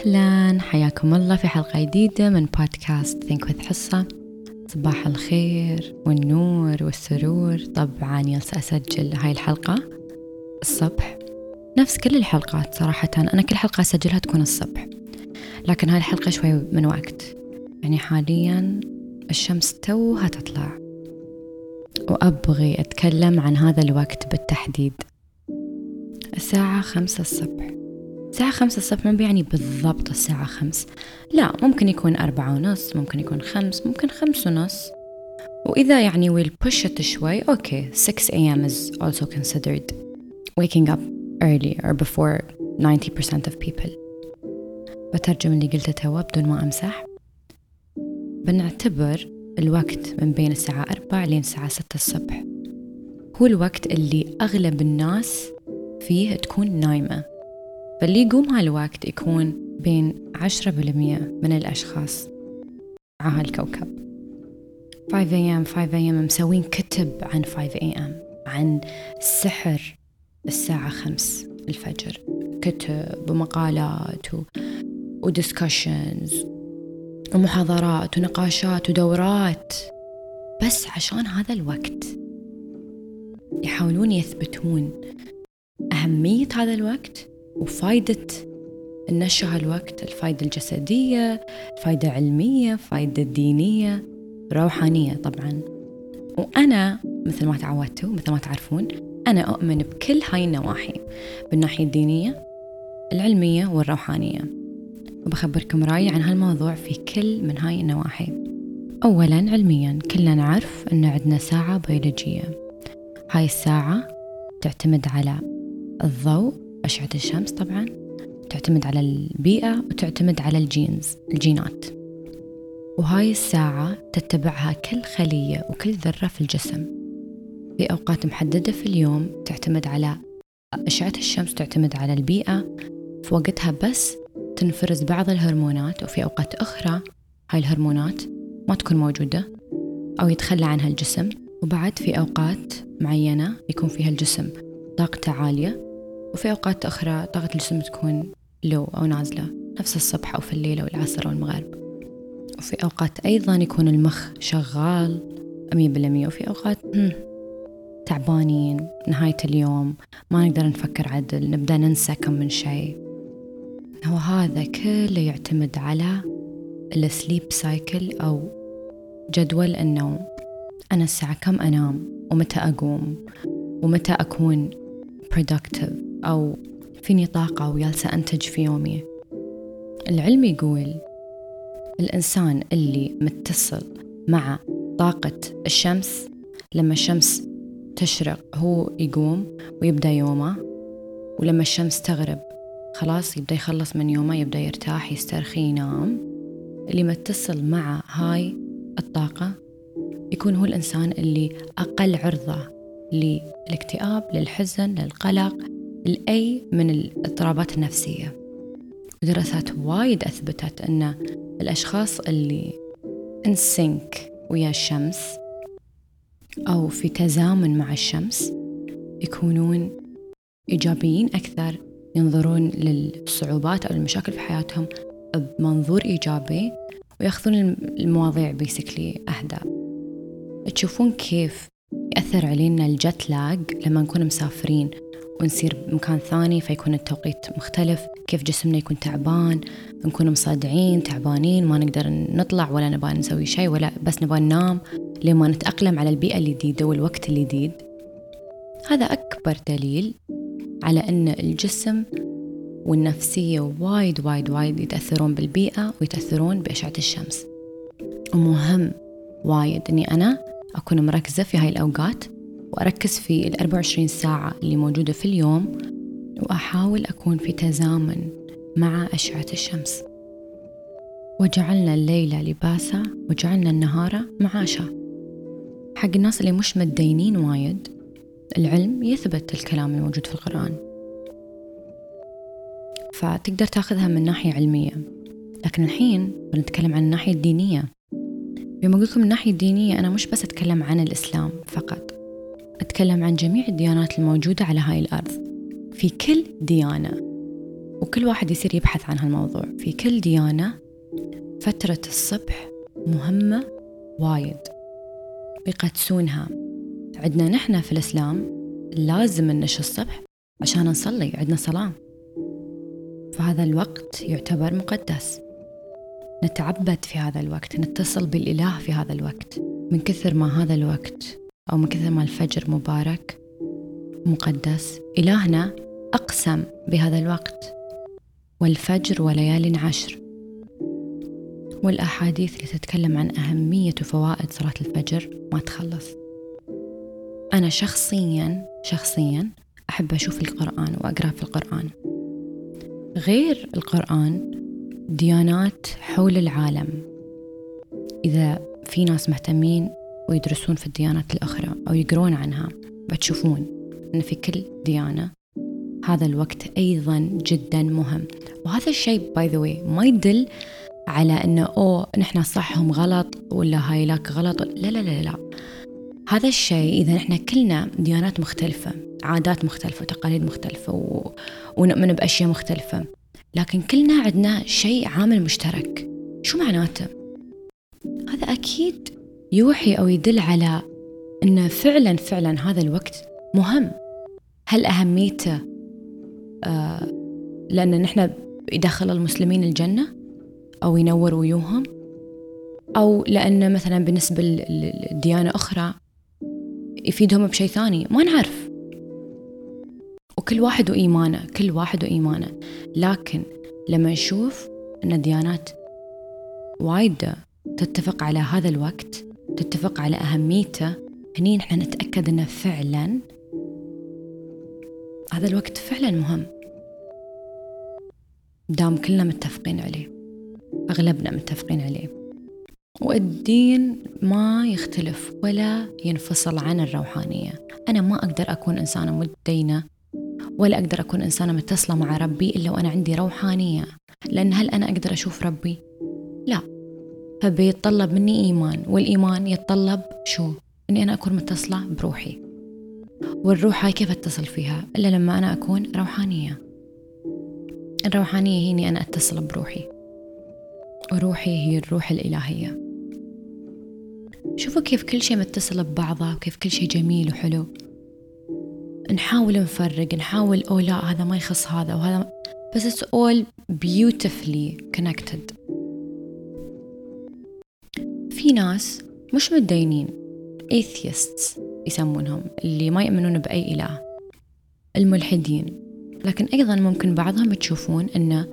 أهلا. حياكم الله في حلقة جديدة من بودكاست Think with حصة. صباح الخير والنور والسرور. طبعا يلسى أسجل هاي الحلقة الصبح. نفس كل الحلقات صراحة. أنا كل حلقة أسجلها تكون الصبح. لكن هاي الحلقة شوي من وقت. يعني حاليا الشمس توها تطلع. وأبغي أتكلم عن هذا الوقت بالتحديد. الساعة خمسة الصبح. الساعة خمسة الصبح ما بيعني بالضبط الساعة خمس لا ممكن يكون أربعة ونص ممكن يكون خمس ممكن خمس ونص. وإذا يعني we'll push it شوي أوكي 6 a.m. is also considered waking up early or before 90% of people. بترجم اللي قلته توا بدون ما أمسح. بنعتبر الوقت من بين الساعة أربع لين الساعة ستة الصبح. هو الوقت اللي أغلب الناس فيه تكون نايمة. فاللي يقوم هالوقت يكون بين عشرة بالمية من الأشخاص على هالكوكب. 5 am 5 am مسوين كتب عن 5 am عن سحر الساعة خمس الفجر. كتب ومقالات و... ودسكشنز ومحاضرات ونقاشات ودورات. بس عشان هذا الوقت يحاولون يثبتون أهمية هذا الوقت وفايدة النشر هالوقت الفايدة الجسدية الفايدة العلمية الفايدة الدينية روحانية طبعا. وأنا مثل ما تعودتوا مثل ما تعرفون أنا أؤمن بكل هاي النواحي بالناحية الدينية العلمية والروحانية. وبخبركم رأيي عن هالموضوع في كل من هاي النواحي. أولا علميا كلنا نعرف أن عندنا ساعة بيولوجية. هاي الساعة تعتمد على الضوء أشعة الشمس طبعا تعتمد على البيئة وتعتمد على الجينز الجينات. وهاي الساعة تتبعها كل خلية وكل ذرة في الجسم. في أوقات محددة في اليوم تعتمد على أشعة الشمس تعتمد على البيئة. في وقتها بس تنفرز بعض الهرمونات وفي أوقات أخرى هاي الهرمونات ما تكون موجودة أو يتخلى عنها الجسم. وبعد في أوقات معينة يكون فيها الجسم طاقته عالية. وفي أوقات أخرى طاقة الجسم تكون لو أو نازلة نفس الصبح أو في الليل أو العصر أو المغرب. وفي أوقات أيضا يكون المخ شغال مية بالمية. وفي أوقات تعبانين نهاية اليوم ما نقدر نفكر عدل نبدأ ننسى كم من شيء. هو هذا كله يعتمد على السليب سايكل أو جدول النوم. أنا الساعة كم أنام؟ ومتى أقوم؟ ومتى أكون productive أو فيني طاقة وجالسة أنتج في يومي. العلم يقول الإنسان اللي متصل مع طاقة الشمس لما الشمس تشرق هو يقوم ويبدأ يومه ولما الشمس تغرب خلاص يبدأ يخلص من يومه يبدأ يرتاح يسترخي ينام. اللي متصل مع هاي الطاقة يكون هو الإنسان اللي أقل عرضة للاكتئاب للحزن للقلق. لأي من الاضطرابات النفسية. دراسات وايد أثبتت أن الأشخاص اللي انسينك ويا الشمس أو في تزامن مع الشمس يكونون إيجابيين أكثر ينظرون للصعوبات أو المشاكل في حياتهم بمنظور إيجابي ويأخذون المواضيع بيسكلي أهدى. تشوفون كيف يأثر علينا الجت لاج لما نكون مسافرين. ونصير بمكان ثاني فيكون التوقيت مختلف. كيف جسمنا يكون تعبان نكون مصدعين تعبانين ما نقدر نطلع ولا نبغى نسوي شيء ولا بس نبغى ننام لما نتأقلم على البيئة الجديدة والوقت الجديد هذا أكبر دليل على أن الجسم والنفسية وايد وايد وايد يتأثرون بالبيئة ويتأثرون بأشعة الشمس. ومهم وايد أني أنا أكون مركزة في هاي الأوقات وأركز في ال 24 ساعة اللي موجودة في اليوم وأحاول أكون في تزامن مع أشعة الشمس. وجعلنا الليل لباسا وجعلنا النهار معاشا. حق الناس اللي مش متدينين وايد العلم يثبت الكلام الموجود في القرآن. فتقدر تاخذها من ناحية علمية. لكن الحين بنتكلم عن الناحية الدينية. يوم أقول لكم الناحية الدينية أنا مش بس أتكلم عن الإسلام فقط. أتكلم عن جميع الديانات الموجودة على هاي الأرض. في كل ديانة وكل واحد يصير يبحث عن هالموضوع. في كل ديانة فترة الصبح مهمة وايد. يقدسونها. عندنا نحن في الإسلام لازم ننش الصبح عشان نصلي عندنا صلاة فهذا الوقت يعتبر مقدس. نتعبد في هذا الوقت نتصل بالإله في هذا الوقت. من كثر ما هذا الوقت أو من كثر ما الفجر مبارك مقدس. إلهنا أقسم بهذا الوقت والفجر وليال عشر. والأحاديث اللي تتكلم عن أهمية وفوائد صلاة الفجر ما تخلص. أنا شخصيا شخصيا أحب أشوف القرآن وأقرأ في القرآن. غير القرآن ديانات حول العالم. إذا في ناس مهتمين ويدرسون في الديانات الأخرى أو يقرون عنها بتشوفون أن في كل ديانة هذا الوقت أيضا جدا مهم. وهذا الشيء by the way ما يدل على أنه أوه نحن صح هم غلط ولا هايلاك غلط. لا لا لا لا. هذا الشيء إذا نحن كلنا ديانات مختلفة عادات مختلفة وتقاليد مختلفة و... ونؤمن بأشياء مختلفة لكن كلنا عندنا شيء عامل مشترك. شو معناته؟ هذا أكيد يوحي أو يدل على أن فعلا فعلا هذا الوقت مهم. هل أهميته آه لأن نحن يدخل المسلمين الجنة أو ينور ويوهم أو لأن مثلا بالنسبة لديانة أخرى يفيدهم بشيء ثاني؟ ما نعرف. وكل واحد وإيمانه كل واحد وإيمانه. لكن لما نشوف أن الديانات وايد تتفق على هذا الوقت تتفق على أهميته. هني نحن نتأكد أنه فعلا هذا الوقت فعلا مهم. دام كلنا متفقين عليه أغلبنا متفقين عليه. والدين ما يختلف ولا ينفصل عن الروحانية. أنا ما أقدر أكون إنسانة متدينة ولا أقدر أكون إنسانة متصلة مع ربي إلا وأنا عندي روحانية. لأن هل أنا أقدر أشوف ربي؟ لا. فبيتطلب مني إيمان. والإيمان يتطلب شو؟ إني أنا أكون متصلة بروحي. والروح هاي كيف أتصل فيها؟ إلا لما أنا أكون روحانية. الروحانية هي إني أنا أتصل بروحي. وروحي هي الروح الإلهية. شوفوا كيف كل شيء متصل ببعضه وكيف كل شيء جميل وحلو. نحاول نفرق نحاول أو لا هذا ما يخص هذا وهذا بس it's all beautifully connected. في ناس مش متدينين atheists يسمونهم اللي ما يؤمنون بأي إله الملحدين. لكن أيضا ممكن بعضهم تشوفون أنه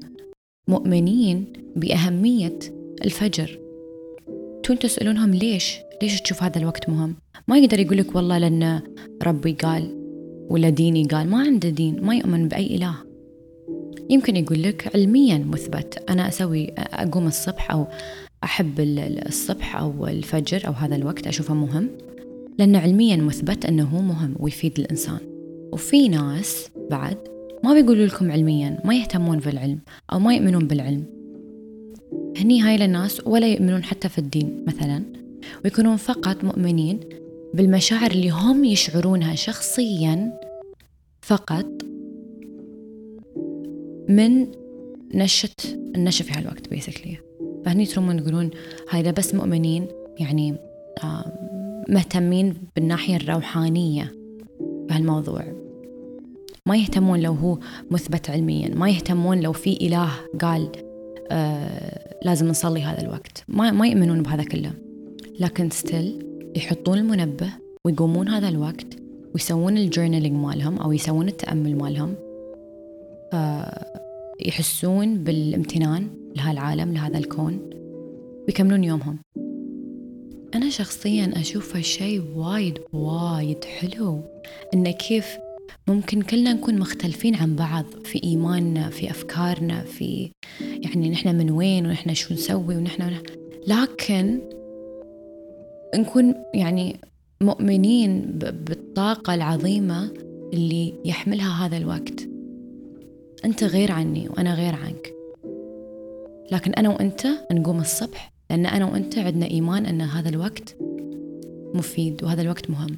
مؤمنين بأهمية الفجر. تون تسألونهم ليش؟ ليش تشوف هذا الوقت مهم؟ ما يقدر يقول لك والله لأن ربي قال ولا ديني قال ما عنده دين ما يؤمن بأي إله. يمكن يقول لك علميا مثبت أنا أسوي أقوم الصبح أو أحب الصبح أو الفجر أو هذا الوقت أشوفه مهم لأن علميا مثبت أنه مهم ويفيد الإنسان. وفي ناس بعد ما بيقولوا لكم علميا ما يهتمون بالعلم أو ما يؤمنون بالعلم. هني هاي الناس ولا يؤمنون حتى في الدين مثلا ويكونون فقط مؤمنين بالمشاعر اللي هم يشعرونها شخصيا فقط من نشة النشة في هالوقت بيسكلي فهني ترومون يقولون هاي بس مؤمنين يعني مهتمين بالناحية الروحانية بهالموضوع ما يهتمون لو هو مثبت علميا ما يهتمون لو في إله قال آه لازم نصلي هذا الوقت. ما, ما يؤمنون بهذا كله. لكن still يحطون المنبه ويقومون هذا الوقت ويسوون ال journaling مالهم أو يسوون التأمل مالهم. آه يحسون بالامتنان. لهالعالم لهذا الكون ويكملون يومهم. أنا شخصيا أشوف هالشي وايد وايد حلو. إنه كيف ممكن كلنا نكون مختلفين عن بعض في إيماننا في أفكارنا في يعني نحن من وين ونحن شو نسوي ونحن لكن نكون يعني مؤمنين بالطاقة العظيمة اللي يحملها هذا الوقت. أنت غير عني وأنا غير عنك. لكن أنا وأنت نقوم الصبح لأن أنا وأنت عندنا إيمان أن هذا الوقت مفيد وهذا الوقت مهم.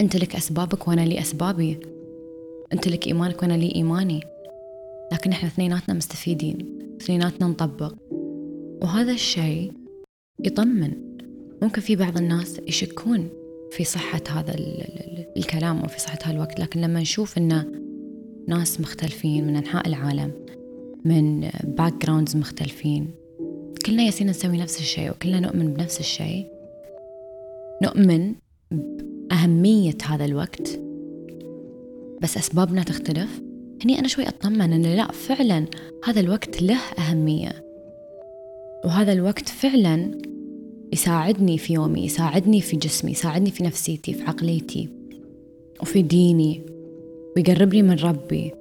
أنت لك أسبابك وأنا لي أسبابي. أنت لك إيمانك وأنا لي إيماني. لكن إحنا اثنيناتنا مستفيدين اثنيناتنا نطبق. وهذا الشيء يطمن. ممكن في بعض الناس يشكون في صحة هذا الكلام أو في صحة هذا الوقت لكن لما نشوف أن ناس مختلفين من أنحاء العالم من backgrounds مختلفين. كلنا يالسين نسوي نفس الشيء وكلنا نؤمن بنفس الشيء. نؤمن بأهمية هذا الوقت. بس أسبابنا تختلف. هني أنا شوي أطمن أن لا فعلا هذا الوقت له أهمية. وهذا الوقت فعلا يساعدني في يومي يساعدني في جسمي يساعدني في نفسيتي في عقليتي وفي ديني ويقربني من ربي.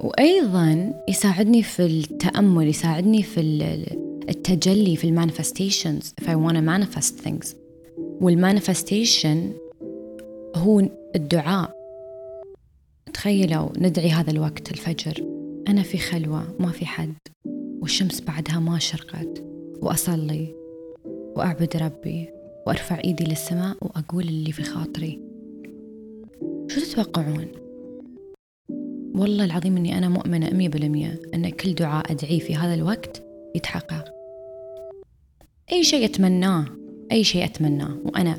وأيضا يساعدني في التأمل يساعدني في التجلي في ال manifestations if I want to manifest things. وال manifestation هو الدعاء. تخيلوا ندعي هذا الوقت الفجر. أنا في خلوة ما في حد. والشمس بعدها ما شرقت. وأصلي. وأعبد ربي. وأرفع إيدي للسماء وأقول اللي في خاطري. شو تتوقعون؟ والله العظيم أني أنا مؤمنة مية بالمية أن كل دعاء أدعيه في هذا الوقت يتحقق. أي شيء أتمناه أي شيء أتمناه. وأنا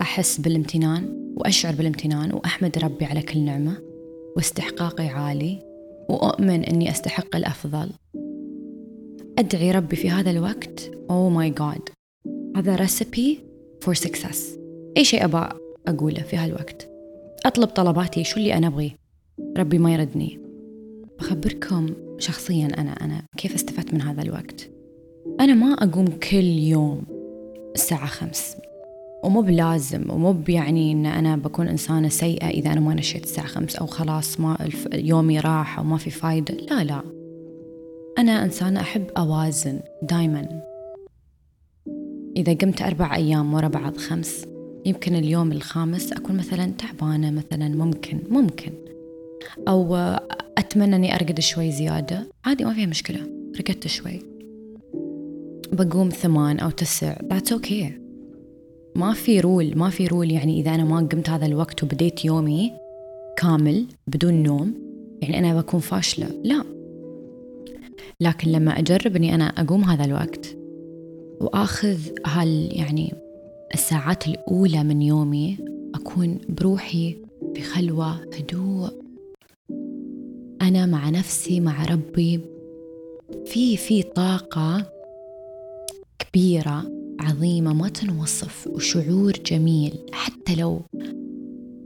أحس بالامتنان وأشعر بالامتنان وأحمد ربي على كل نعمة واستحقاقي عالي وأؤمن أني أستحق الأفضل. أدعي ربي في هذا الوقت. oh my god هذا recipe for success أي شيء أبغى أقوله في هالوقت. أطلب طلباتي شو اللي أنا أبغيه. ربي ما يردني. بخبركم شخصيا أنا أنا كيف استفدت من هذا الوقت؟ أنا ما أقوم كل يوم الساعة خمس. ومو بلازم ومو بيعني إن أنا بكون إنسانة سيئة إذا أنا ما نشيت الساعة خمس أو خلاص ما يومي راح وما في فايدة. لا لا. أنا إنسانة أحب أوازن دائما إذا قمت أربع أيام ورا بعض خمس يمكن اليوم الخامس أكون مثلا تعبانة مثلا ممكن ممكن. أو أتمنى أني أرقد شوي زيادة. عادي ما فيها مشكلة. رقدت شوي. بقوم ثمان أو تسع. That's okay. ما في rule ما في rule يعني إذا أنا ما قمت هذا الوقت وبديت يومي كامل بدون نوم يعني أنا بكون فاشلة. لا. لكن لما أجرب أني أنا أقوم هذا الوقت وآخذ هال يعني الساعات الأولى من يومي أكون بروحي في خلوة هدوء. أنا مع نفسي مع ربي. في في طاقة كبيرة عظيمة ما تنوصف وشعور جميل. حتى لو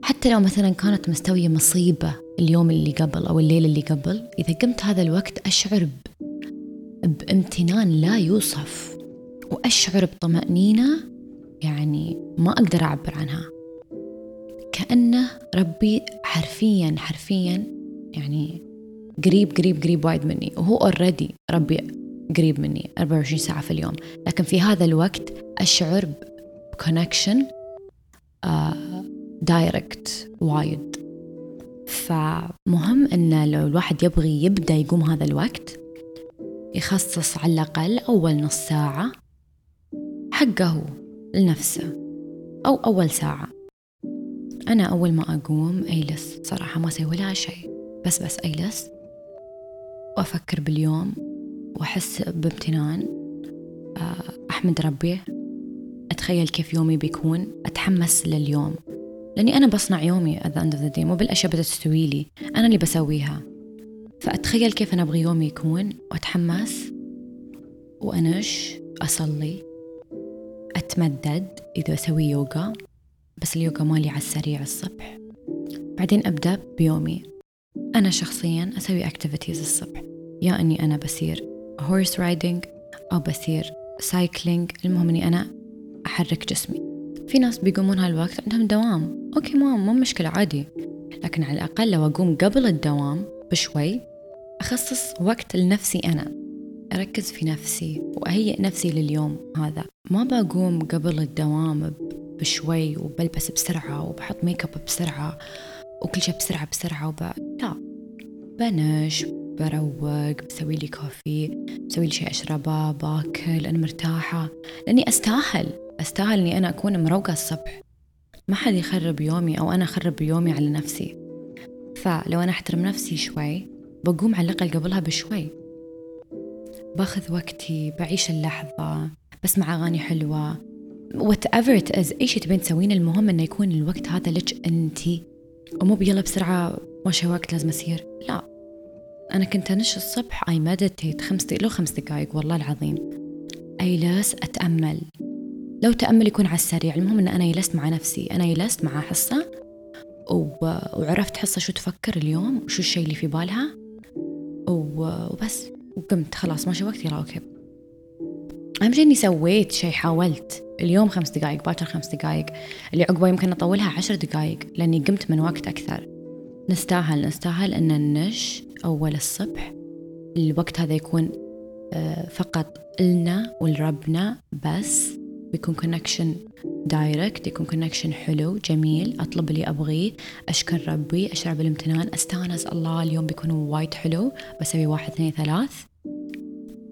حتى لو مثلا كانت مستوية مصيبة اليوم اللي قبل أو الليلة اللي قبل إذا قمت هذا الوقت أشعر بامتنان لا يوصف وأشعر بطمأنينة يعني ما أقدر أعبر عنها. كأنه ربي حرفيا حرفيا يعني قريب قريب قريب وايد مني. وهو اوريدي ربي قريب مني 24 ساعة في اليوم. لكن في هذا الوقت أشعر ب connection direct آه، وايد. فمهم أن لو الواحد يبغي يبدأ يقوم هذا الوقت يخصص على الأقل أول نص ساعة حقه لنفسه. أو أول ساعة. أنا أول ما أقوم أجلس. صراحة ما أسوي ولا شيء. بس بس أجلس. وأفكر باليوم وأحس بامتنان آه، أحمد ربي أتخيل كيف يومي بيكون أتحمس لليوم. لأني أنا بصنع يومي at the end of the day مو بالأشياء بتستوي لي أنا اللي بسويها. فأتخيل كيف أنا أبغي يومي يكون وأتحمس وأنش أصلي أتمدد إذا أسوي يوغا بس اليوغا مالي على السريع الصبح. بعدين أبدأ بيومي. أنا شخصيا أسوي activities الصبح. يا أني أنا بصير horse riding أو بصير cycling المهم أني أنا أحرك جسمي. في ناس بيقومون هالوقت عندهم دوام. okay ما مو مشكلة عادي. لكن على الأقل لو أقوم قبل الدوام بشوي أخصص وقت لنفسي أنا. أركز في نفسي وأهيئ نفسي لليوم هذا. ما بقوم قبل الدوام بشوي وبلبس بسرعة وبحط ميك اب بسرعة. وكل شيء بسرعة بسرعة وب... لا بنش بروق بسوي لي كوفي بسوي لي شيء أشربه باكل أنا مرتاحة. لأني أستاهل أستاهل إني أنا أكون مروقة الصبح. ما حد يخرب يومي أو أنا أخرب يومي على نفسي. فلو أنا أحترم نفسي شوي بقوم على الأقل قبلها بشوي. باخذ وقتي بعيش اللحظة بسمع أغاني حلوة. whatever it is أي شيء تبين تسوين المهم إنه يكون الوقت هذا لك انت. ومو يلا بسرعة ماشي وقت لازم أسير. لا أنا كنت أنش الصبح I meditate خمس دقائق لو خمس دقائق والله العظيم. أجلس أتأمل. لو تأمل يكون على السريع المهم أن أنا جلست مع نفسي أنا جلست مع حصة وعرفت حصة شو تفكر اليوم وشو الشيء اللي في بالها وبس وقمت خلاص ماشي وقت يلا okay. أهم شيء إني سويت شيء حاولت. اليوم خمس دقائق باكر خمس دقائق اللي عقبه يمكن أطولها عشر دقائق لأني قمت من وقت أكثر. نستاهل نستاهل أن ننش أول الصبح. الوقت هذا يكون آه، فقط لنا ولربنا بس. بيكون connection direct يكون connection حلو جميل. أطلب اللي أبغيه. أشكر ربي أشعر بالامتنان. أستانس الله اليوم بيكون وايد حلو. بسوي واحد اثنين ثلاث.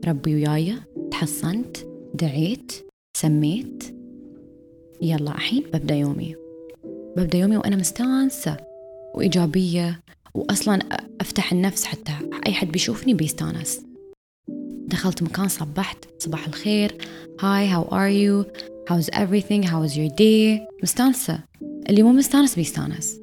ربي وياي. تحصنت دعيت سميت. يلا الحين ببدأ يومي. ببدأ يومي وأنا مستانسة وإيجابية وأصلا أفتح النفس حتى أي حد بيشوفني بيستانس. دخلت مكان صبحت صباح الخير. hi how are you how's everything? How's your day? مستانسة. اللي مو مستانس بيستانس.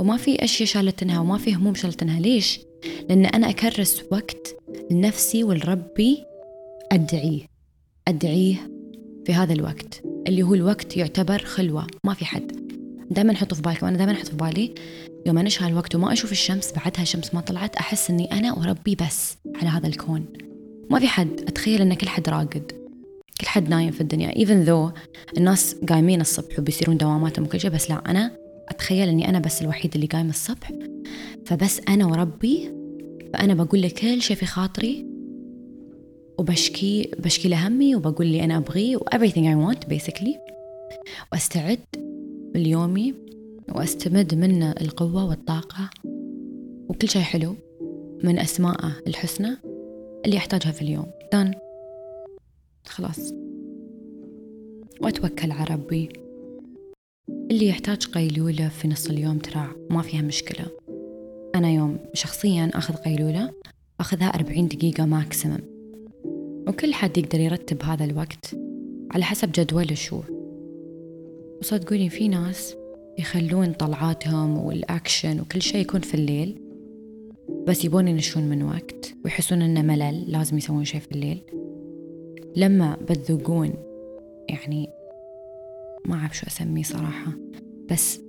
وما في أشياء شالتنها وما في هموم شالتنها. ليش؟ لأن أنا أكرس وقت لنفسي ولربي أدعيه. أدعيه في هذا الوقت اللي هو الوقت يعتبر خلوة ما في حد. دائما حطوا في بالك وأنا دائما أحط في بالي يوم أنش هالوقت وما أشوف الشمس بعدها الشمس ما طلعت أحس إني أنا وربي بس على هذا الكون. ما في حد. أتخيل إن كل حد راقد. كل حد نايم في الدنيا. Even though الناس قايمين الصبح وبيصيرون دواماتهم وكل شيء بس لا أنا أتخيل إني أنا بس الوحيد اللي قايم الصبح. فبس أنا وربي فأنا بقول له كل شيء في خاطري وبشكي بشكي له همي وبقول لي أنا أبغيه و everything I want basically. وأستعد ليومي وأستمد منه القوة والطاقة وكل شيء حلو من أسماءه الحسنى اللي أحتاجها في اليوم. دان خلاص. وأتوكل على ربي. اللي يحتاج قيلولة في نص اليوم ترى ما فيها مشكلة. أنا يوم شخصيا أخذ قيلولة أخذها أربعين دقيقة ماكسيمم وكل حد يقدر يرتب هذا الوقت على حسب جدوله شو وصدقوني في ناس يخلون طلعاتهم والأكشن وكل شيء يكون في الليل بس يبون ينشون من وقت ويحسون إنه ملل لازم يسوون شيء في الليل. لما بتذوقون يعني ما أعرف شو أسميه صراحة بس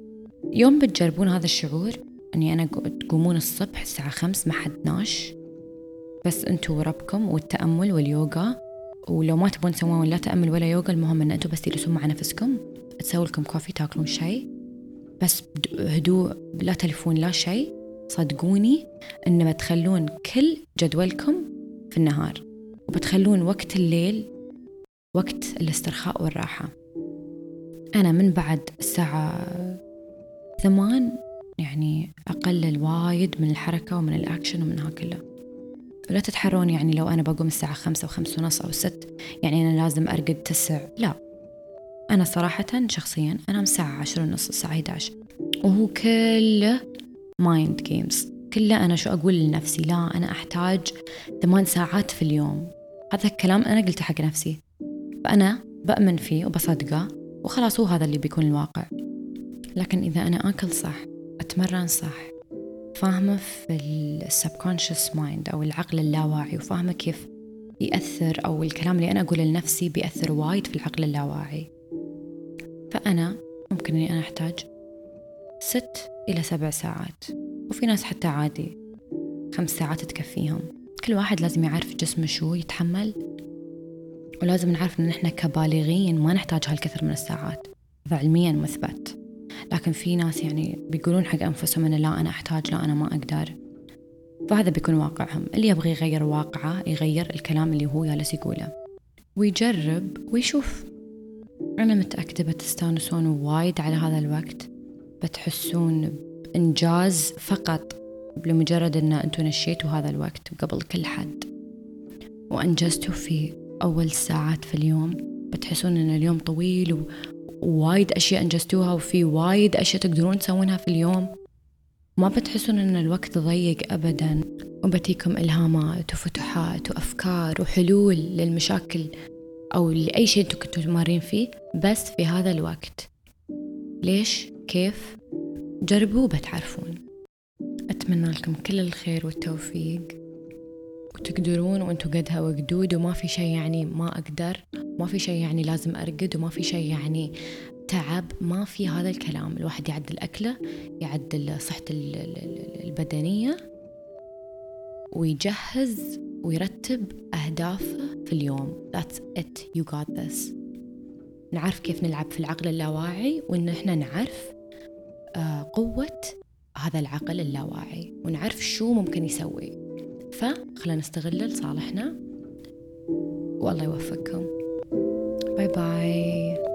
يوم بتجربون هذا الشعور أني أنا تقومون الصبح الساعة خمس ما حد ناش بس أنتوا وربكم والتأمل واليوغا ولو ما تبون تسوون لا تأمل ولا يوغا المهم أن أنتوا بس تجلسون مع نفسكم تسووا لكم كوفي تاكلون شيء بس هدوء لا تلفون لا شيء. صدقوني أن بتخلون كل جدولكم في النهار وبتخلون وقت الليل وقت الاسترخاء والراحة. أنا من بعد الساعة ثمان يعني أقلل وايد من الحركة ومن الأكشن ومن ها كله. ولا تتحرون يعني لو أنا بقوم الساعة خمسة وخمس ونص أو ست يعني أنا لازم أرقد تسع. لا. أنا صراحة شخصيا أنام الساعة عشر ونص الساعة 11 وهو كله mind games كله أنا شو أقول لنفسي؟ لا أنا أحتاج ثمان ساعات في اليوم. هذا الكلام أنا قلته حق نفسي. فأنا بأمن فيه وبصدقه وخلاص هو هذا اللي بيكون الواقع. لكن إذا أنا أكل صح أتمرن صح فاهمة في ال subconscious mind أو العقل اللاواعي وفاهمة كيف يأثر أو الكلام اللي أنا أقوله لنفسي بيأثر وايد في العقل اللاواعي. فأنا ممكن إني أنا أحتاج ست إلى سبع ساعات وفي ناس حتى عادي خمس ساعات تكفيهم. كل واحد لازم يعرف جسمه شو يتحمل ولازم نعرف إن إحنا كبالغين ما نحتاج هالكثر من الساعات علميا مثبت. لكن في ناس يعني بيقولون حق أنفسهم ان لا أنا أحتاج لا أنا ما أقدر. فهذا بيكون واقعهم. اللي يبغى يغير واقعه يغير الكلام اللي هو جالس يقوله. ويجرب ويشوف. أنا متأكدة بتستانسون وايد على هذا الوقت. بتحسون بإنجاز فقط لمجرد أن أنتوا نشيتوا هذا الوقت قبل كل حد. وأنجزتوا في أول ساعات في اليوم. بتحسون أن اليوم طويل و... ووايد أشياء أنجزتوها وفي وايد أشياء تقدرون تسوونها في اليوم. ما بتحسون إن الوقت ضيق ابدا. وبتيكم إلهامات وفتوحات وأفكار وحلول للمشاكل أو لأي شيء أنتم كنتوا مارين فيه بس في هذا الوقت. ليش؟ كيف؟ جربوا وبتعرفون. أتمنى لكم كل الخير والتوفيق. وتقدرون وأنتم قدها وقدود وما في شيء يعني ما أقدر ما في شيء يعني لازم أرقد وما في شيء يعني تعب ما في هذا الكلام. الواحد يعدل أكله يعدل صحته البدنية ويجهز ويرتب أهدافه في اليوم. That's it. You got this. نعرف كيف نلعب في العقل اللاواعي وإن إحنا نعرف آه، قوة هذا العقل اللاواعي. ونعرف شو ممكن يسوي. فخلنا نستغله لصالحنا. والله يوفقكم. باي باي